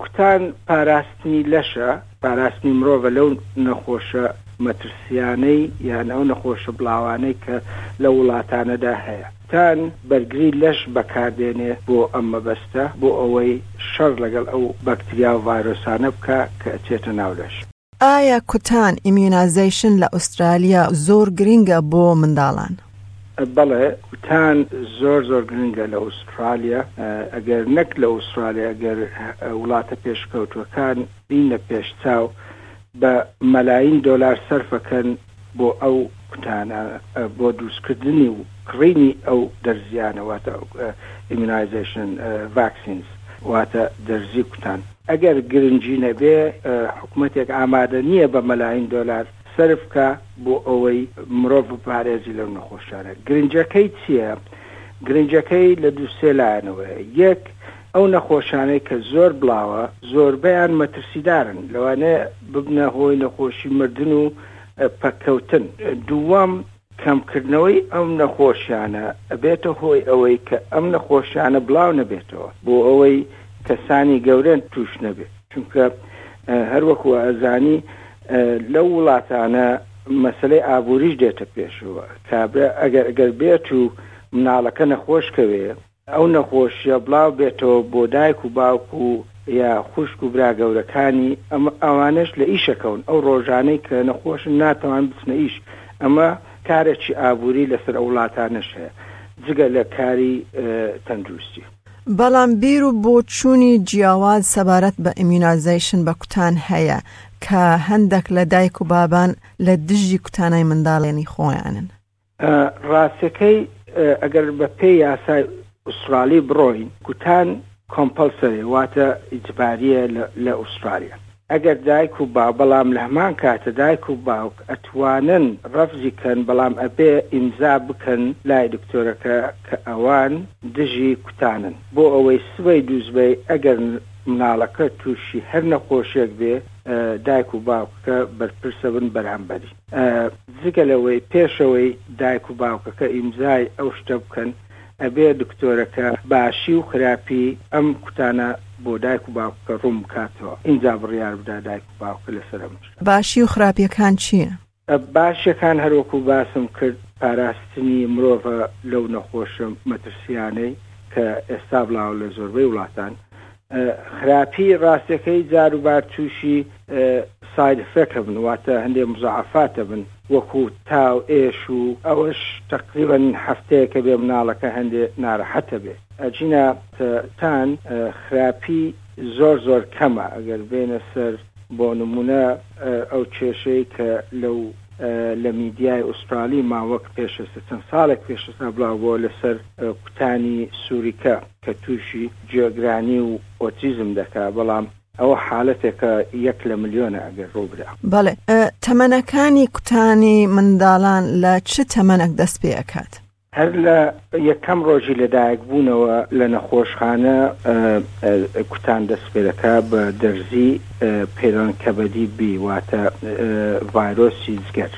کوتان پاراستنی لەشە، پاراستنی مرۆڤە لەو نەخۆشە مەترسیانەی یان ئەو نەخۆشە بڵاوانەی کە لەو وڵاتانەدا هەیە. کوتان بەرگری لەش بەکاردێنێ بۆ ئەم مەبەستە، بۆ ئەوەی شەڕ لەگەڵ ئەو بەکتریا و ڤایرۆسانە بکا کە ئەچێتە ناو لەش. ئایا کوتان، Immunization، لە ئوسترالیا زۆر گرنگە بۆ منداڵان؟ بەڵێ کوتان زۆر زۆر گرنگە لە ئوسترالیا، ئەگەر نەک لە ئوسترالیا ئەگەر وڵاتە پێشکەوتوەکان بین لە پێش چاو بە مەلاین دۆلار سەرفەکەن بۆ ئەو کوتانە بۆ دروستکردنی و کڕینی ئەو دەرزییانە واتە Immunization Vaccines واتە دەرزی کوتان. ئەگەر گرنگی نەبێ حکومەتێک ئامادە نییە بە مەلایین دۆلار سەرف بکا بۆ ئەوەی مرۆڤ بپارێزی لەو نەخۆشیانە. گرنگەکەی چییە؟ گرنگەکەی لە دوو سێ لایەنەوەیە. یەک، ئەو نەخۆشانەی کە زۆر بڵاوە زۆربەیان مەترسیدارن لەوانەیە ببنە هۆی نەخۆشی مردن و پەککەوتن. دووەم، کەمکردنەوەی ئەم نەخۆشیانە ئەبێتە هۆی ئەوەی کە ئەم نەخۆشیانە بڵاو نەبێتەوە بۆ ئەوەی کەسانی گەورە تووش نەبێت چونکە هەر وەکو ئەزانی لەو وڵاتانە مەسەلەی ئابووریش دێتە پێشەوە کابرا ئەگەر گەر بێت و مناڵەکە نەخۆش کەوێ ئەو نەخۆشیە بڵاو بێتەوە بۆ دایک و باوک و یا خوشک و برا گەورەکانی ئەم ئەوانەش لە ئیشە کەون ئەو ڕۆژانەی کە نەخۆشن ناتەوان بچنە ئیش ئەمە کارەکی ئابوری لەسەر ئەو وڵاتانەش هەیە جگە لە کاری تەندروستی. بەڵام بیر و بۆچونی جیاواز سەبارەت بە ئیمیونازەیشن بە کوتان هەیە کە هەندەک لە دایک و بابان لە دژی کوتانای منداڵێنی خۆیانن. ڕاستەکەی ئەگەر بە پێی یاسای ئوسترالی بڕۆین گوتان کۆمپەلسەرێ واتە ئیجباریە لە ئوسترالیا ئەگەر دایک و باو بەڵام لە هەمان کاتە دایک و باوک ئەتوانن ڕەفزی کەن بەڵام ئەبێ ئیمزا بکەن لای دکتۆرەکە کە ئەوان دژی کوتانن بۆ ئەوەی سبەی دووسبەی ئەگەر مناڵەکە تووشی هەر نەخۆشێک بێ دایک و باوکەکە بەرپرسەبن بەرامبەری. جگە لەوەی پێشەوەی دایک و باوکەکە ئیمزای ئەو شتە بکەن ئەبێ دکتۆرەکە باشی و خراپی ئەم کوتانە بۆ دایک و باوکەکە ڕوون بکاتەوە ئینجا بڕیار بدا دایک و باوکە لەسەر ئەم شتە. باشی و خراپیەکان چیە؟ باشیەکان هەروەکو باسم کرد پاراستنی مرۆڤە لەو نەخۆشە مەترسیانەی کە ئێستا بڵاوە لە زۆربەی وڵاتان خراپی ڕاستەکەی جاروبار توشی ساید ئفێک ئەبن واتە هەندێ مزاعەفات ئەبن وەکو تاو ئێش و ئەوەش تەقریبەن هەفتەیەکە بێ مناڵەکە هەندێ نارەحەت ئەبێ ئەجینا تان خراپی زۆر زۆر کەمە ئەگەر بێنە سەر بۆ نمونە ئەو کێشەی کە لەو لە میدیای ئوسترالی ماوەک پێش ئێستا چەند ساڵێک پێش ئێستا بڵاو بۆ لەسەر کوتانی سوریکە کە تووشی گوێگرانی و ئۆتیزم دەکا بەڵام ئەوە حالەتێکە یەک لە ملیۆنە ئەگەر ڕوو برا. بەڵێ تەمەنەکانی کوتانی منداڵان لە چ تەمەنەک دەست پێ ئەکات؟ هەر لە یەکەم ڕۆژی لەدایک بوونەوە لە نەخۆشخانە کوتان دەست پێ دەکا بە دەرزی پەیلۆن کەبەدی بی واتە ڤایرۆسی جگەر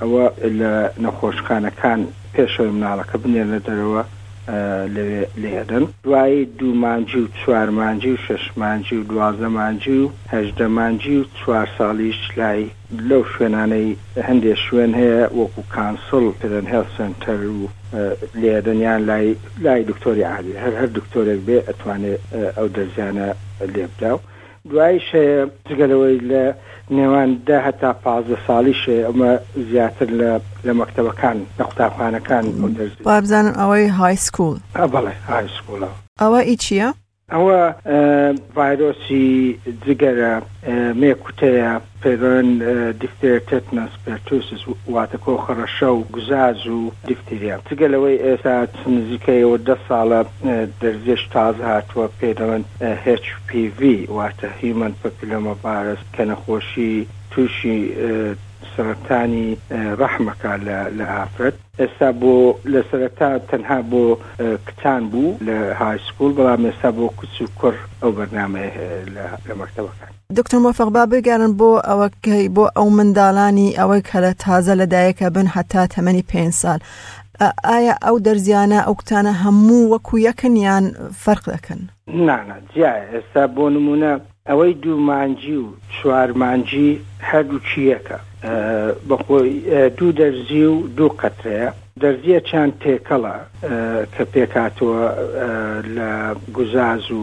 ئەوە لە نەخۆشخانەکان پێشەوەی مناڵەکە بنێرنە دەرەوە لەوێ لێدەن. دوای دوو مانگی و چوار مانگی و شەش مانگی و دوازدە مانگی و هەژدە مانگی و چوار ساڵیش لای لەو شوێنانەی هەندێ شوێن هەیە وەکو کانسڵ ترن هێڵ سێنتەر و لێدەن یان لای لای دکتۆری عادی هەر هەر دکتۆرێک بێ ئەتوانێ ئەو دەرزیانە لێبدا و دوایش هەیە جگە لەوەی لە نێوان دە هەتا پازدە ساڵیش هەیە ئەمە زیاتر لە لە مەکتەبەکان لە قوتابخانەکان ئەو دەرزی. وابزانم ئەوەی های سکوڵ. ئا بەڵێ های سکوڵە. ئەوە ئی چیە؟ ئەوە ڤایرۆسی جگەرە مێ کوتەیە. پێگەن دیکتێر تێتنەس پێرتوسس، واتە کۆخە ڕەشە و گوزاز و دیکتیریا. جگە لەوەی ئێستا نزیکەی و دە ساڵە دەرزیەکی تازە هاتووە پێی دەڵێن HPV واتە Human Papilloma Virus کە نەخۆشی تووشی سەرەتانی ڕەحم ئەکا لە ئافرەت. ئێستا بۆ لە سەرەتا تەنها بۆ کچان بوو لە های سکوڵ بەڵام ئێستا بۆ کچ و کوڕ ئەو بەرنامەیە هەیە لە مەکتەبەکان. دکتۆر مۆفق با بگەرن بۆ ئەوە کەی بۆ ئەو منداڵانی ئەوەی کە لە تازە لە دایکە بن هەتا تەمەنی پێ سال ئایا ئەو دەرزیانە ئەو کتانە هەموو وەکو یەکن یان فەرق دەکەن نانا جیایە ئێستا بۆ نمونە ئەوەی دوومانجی و چوارمانجی هەردووچی یەکە بەخۆی دوو دەرزی و دوو قەترەیە دەرزیە چیان تێکەڵە کە پێکاتەوە لە گوزاز و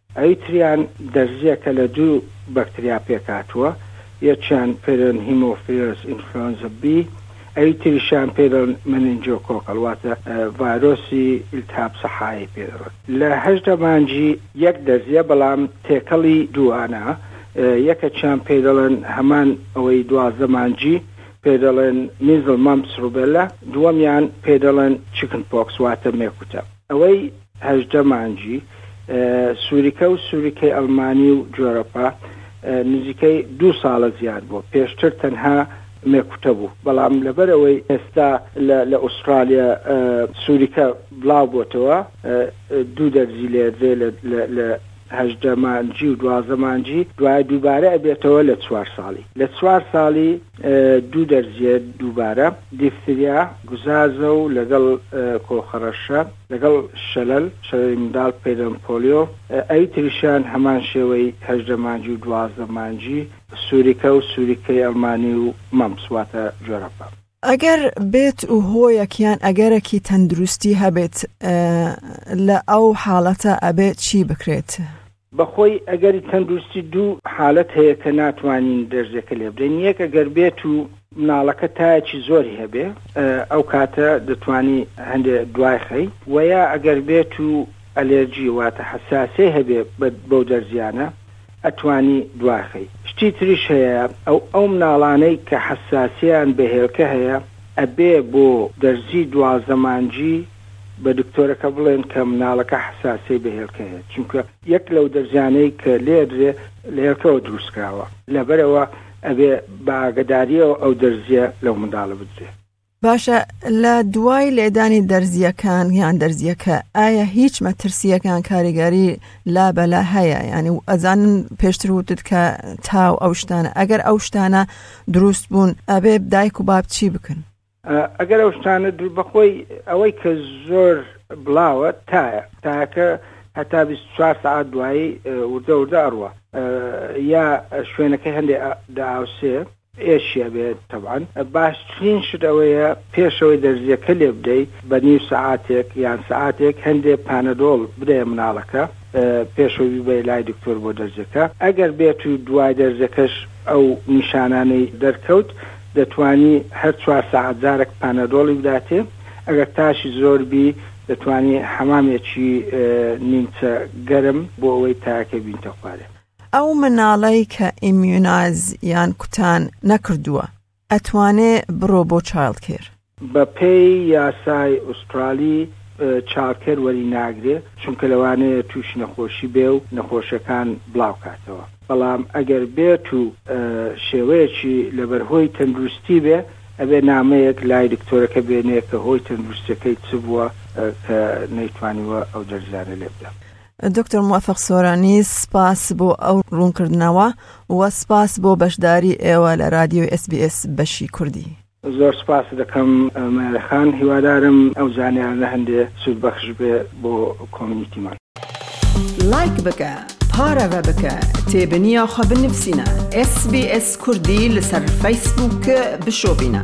ئەوی تریان دەرزییەکە لە دوو بەکتریا پێکهاتووە، یەکیان پێرێن هیمۆفیلەس ئینفلۆنزە بی، ئەوی تریشیان پێرێن مینینجۆکۆکەڵ، واتە ڤایرۆسی ئیلتهاب سەحایی پێ دەڵێن. لە هەژدە مانگی. یەک دەرزییە، بەڵام تێکەڵی دووانە، یەکەکیان پێی دەڵێن هەمان ئەوەی دوازدە مانگی، پێی دەڵێن میزڵ مەمپس ڕوبێلا، دووەمیان پێی دەڵێن چیکن پۆکس، واتە مێکوتە. ئەوەی هەژدە مانگی، سوریکە و سوریکەی ئەڵمانی و جۆرەپا، نزیکەی دوو ساڵە زیاد بووە، پێشتر تەنها مێکوتە بوو، بەڵام لەبەرئەوەی ئێستا لە ئوسترالیا سوریکە بڵاوبۆتەوە، دوو دەرزی لێدرێ لە هەژدە مانگی و دوازدە مانگی دوایە دووبارە ئەبێتەوە لە چوار ساڵی لە چوار ساڵی دوو دەرزیە دووبارە دیفتریا گوزازە و لەگەڵ کۆخەڕەشە لەگەڵ شەلەل شەلەلی منداڵ پەیلۆن پۆلیۆ ئەوی تریشیان هەمان شێوەی هەژدە مانگی و دوازدە مانگی سووریکە و سووریکەی ئەڵمانی و مەمس واتە جۆرەپە. ئەگەر بێت و هۆیەک یان ئەگەرەکی تەندروستی هەبێت لە ئەو حاڵەتە ئەبێت چی بکرێت؟ بەخۆی ئەگەری تەندروستی دوو حالەت هەیە کە ناتوانین درێژەکە لێ بدەین یەک ئەگەر بێت و مناڵەکە تایەکی زۆری هەبێ ئەو کاتە دەتانی هەندێ دوای خەی وەیە ئەگەر بێت و ئەلێرجی واتە حساسەی هەبێ بەو دەرزیانە ئەتوانی دواخەی. شتی تریش هەیە ئەو ئەو مناڵانەی کە حەساسیەیان بە هێلکە هەیە ئەبێ بۆ دەرزی دوازدە مانجی بە دکتۆرەکە بڵێن کە مناڵەکە حەساسیەی بە هێلکە هەیە چونکە یەک لەو دەرزیانەی کە لێ ئەدرێ لە هێلکەوە دروست کراوە لەبەرئەوە ئەبێ بە ئاگەداریەوە ئەو دەرزیە لەو منداڵە بدرێ. باشە لە دوای لێدانی دەرزیەکان یان دەرزیەکە ئایا هیچ مەترسیەکان کاریگەری لا بەلا هەیە ینی و ئەزانن پێشتر وتت کە تاو ئەو شتانە ئەگەر ئەو شتانە دروست بوون ئەبێ دایک و باب چی بکەن ئەگەر ئەو شتانە بەخۆی ئەوەی کە زۆر بڵاوە تایە تاکە هەتا 24 سعات دوایی وردە وردە ئەڕوە یا شوێنەکەی هەندێک داوسێ ئێشیا بێت تەبعەن باشترین شت ئەوەیە پێش ئەوەی دەرزیەکە لێ بدەی بە نیو سەعاتێک یان سەعاتێک هەندێ پانەدۆڵ بدەیە مناڵەکە پێش ئەوەی بیبەیە لای دکتۆر بۆ دەرزیەکە ئەگەر بێت و دوای دەرزیەکەش ئەو نیشانانەی دەرکەوت دەتوانی هەر چوار سەعات جارەک پانەدۆڵی بداتێ ئەگەر تاشی زۆر بی دەتوانی حەمامێکی نیمچە گەرم بۆ ئەوەی تاکە بینتە خوارێ. ئەو مناڵەی کە ئیمیونایز یان کوتان نەکردووە ئەتوانێ بڕۆ بۆ چایڵد کێر؟ بە پێی یاسای ئوسترالی چاڵد کێر وەری ناگرێ چونکە لەوانەیە تووشی نەخۆشی بێ و نەخۆشەکان بڵاو کاتەوە بەڵام ئەگەر بێت و شێوەیەکی لەبەر هۆی تەندروستی بێ ئەبێ نامەیەک لای دکتۆرەکە بێنێ کە هۆی تەندروستیەکەی چ بووە کە نەیتوانیوە ئەو دەرزیانە لێ بدات. دکتۆر موفق سۆرانی سپاس بۆ ئەو ڕوونکردنەوە و سپاس بۆ بەشداری ئێوە لە رادیۆی SسBS بەشی کوردی. زۆر سپاست دەکەم مەیارە خان، هیوادارم ئەو زانیارانە هەندێ سوودبەخش بێ بۆ کۆمینیتیمان. لایک بکە پارەڤە بکە تێبنیا خو بنڤسینە ئێس بی ئێس کوردی لەسەر فەیسبووک ک بشۆڤینە.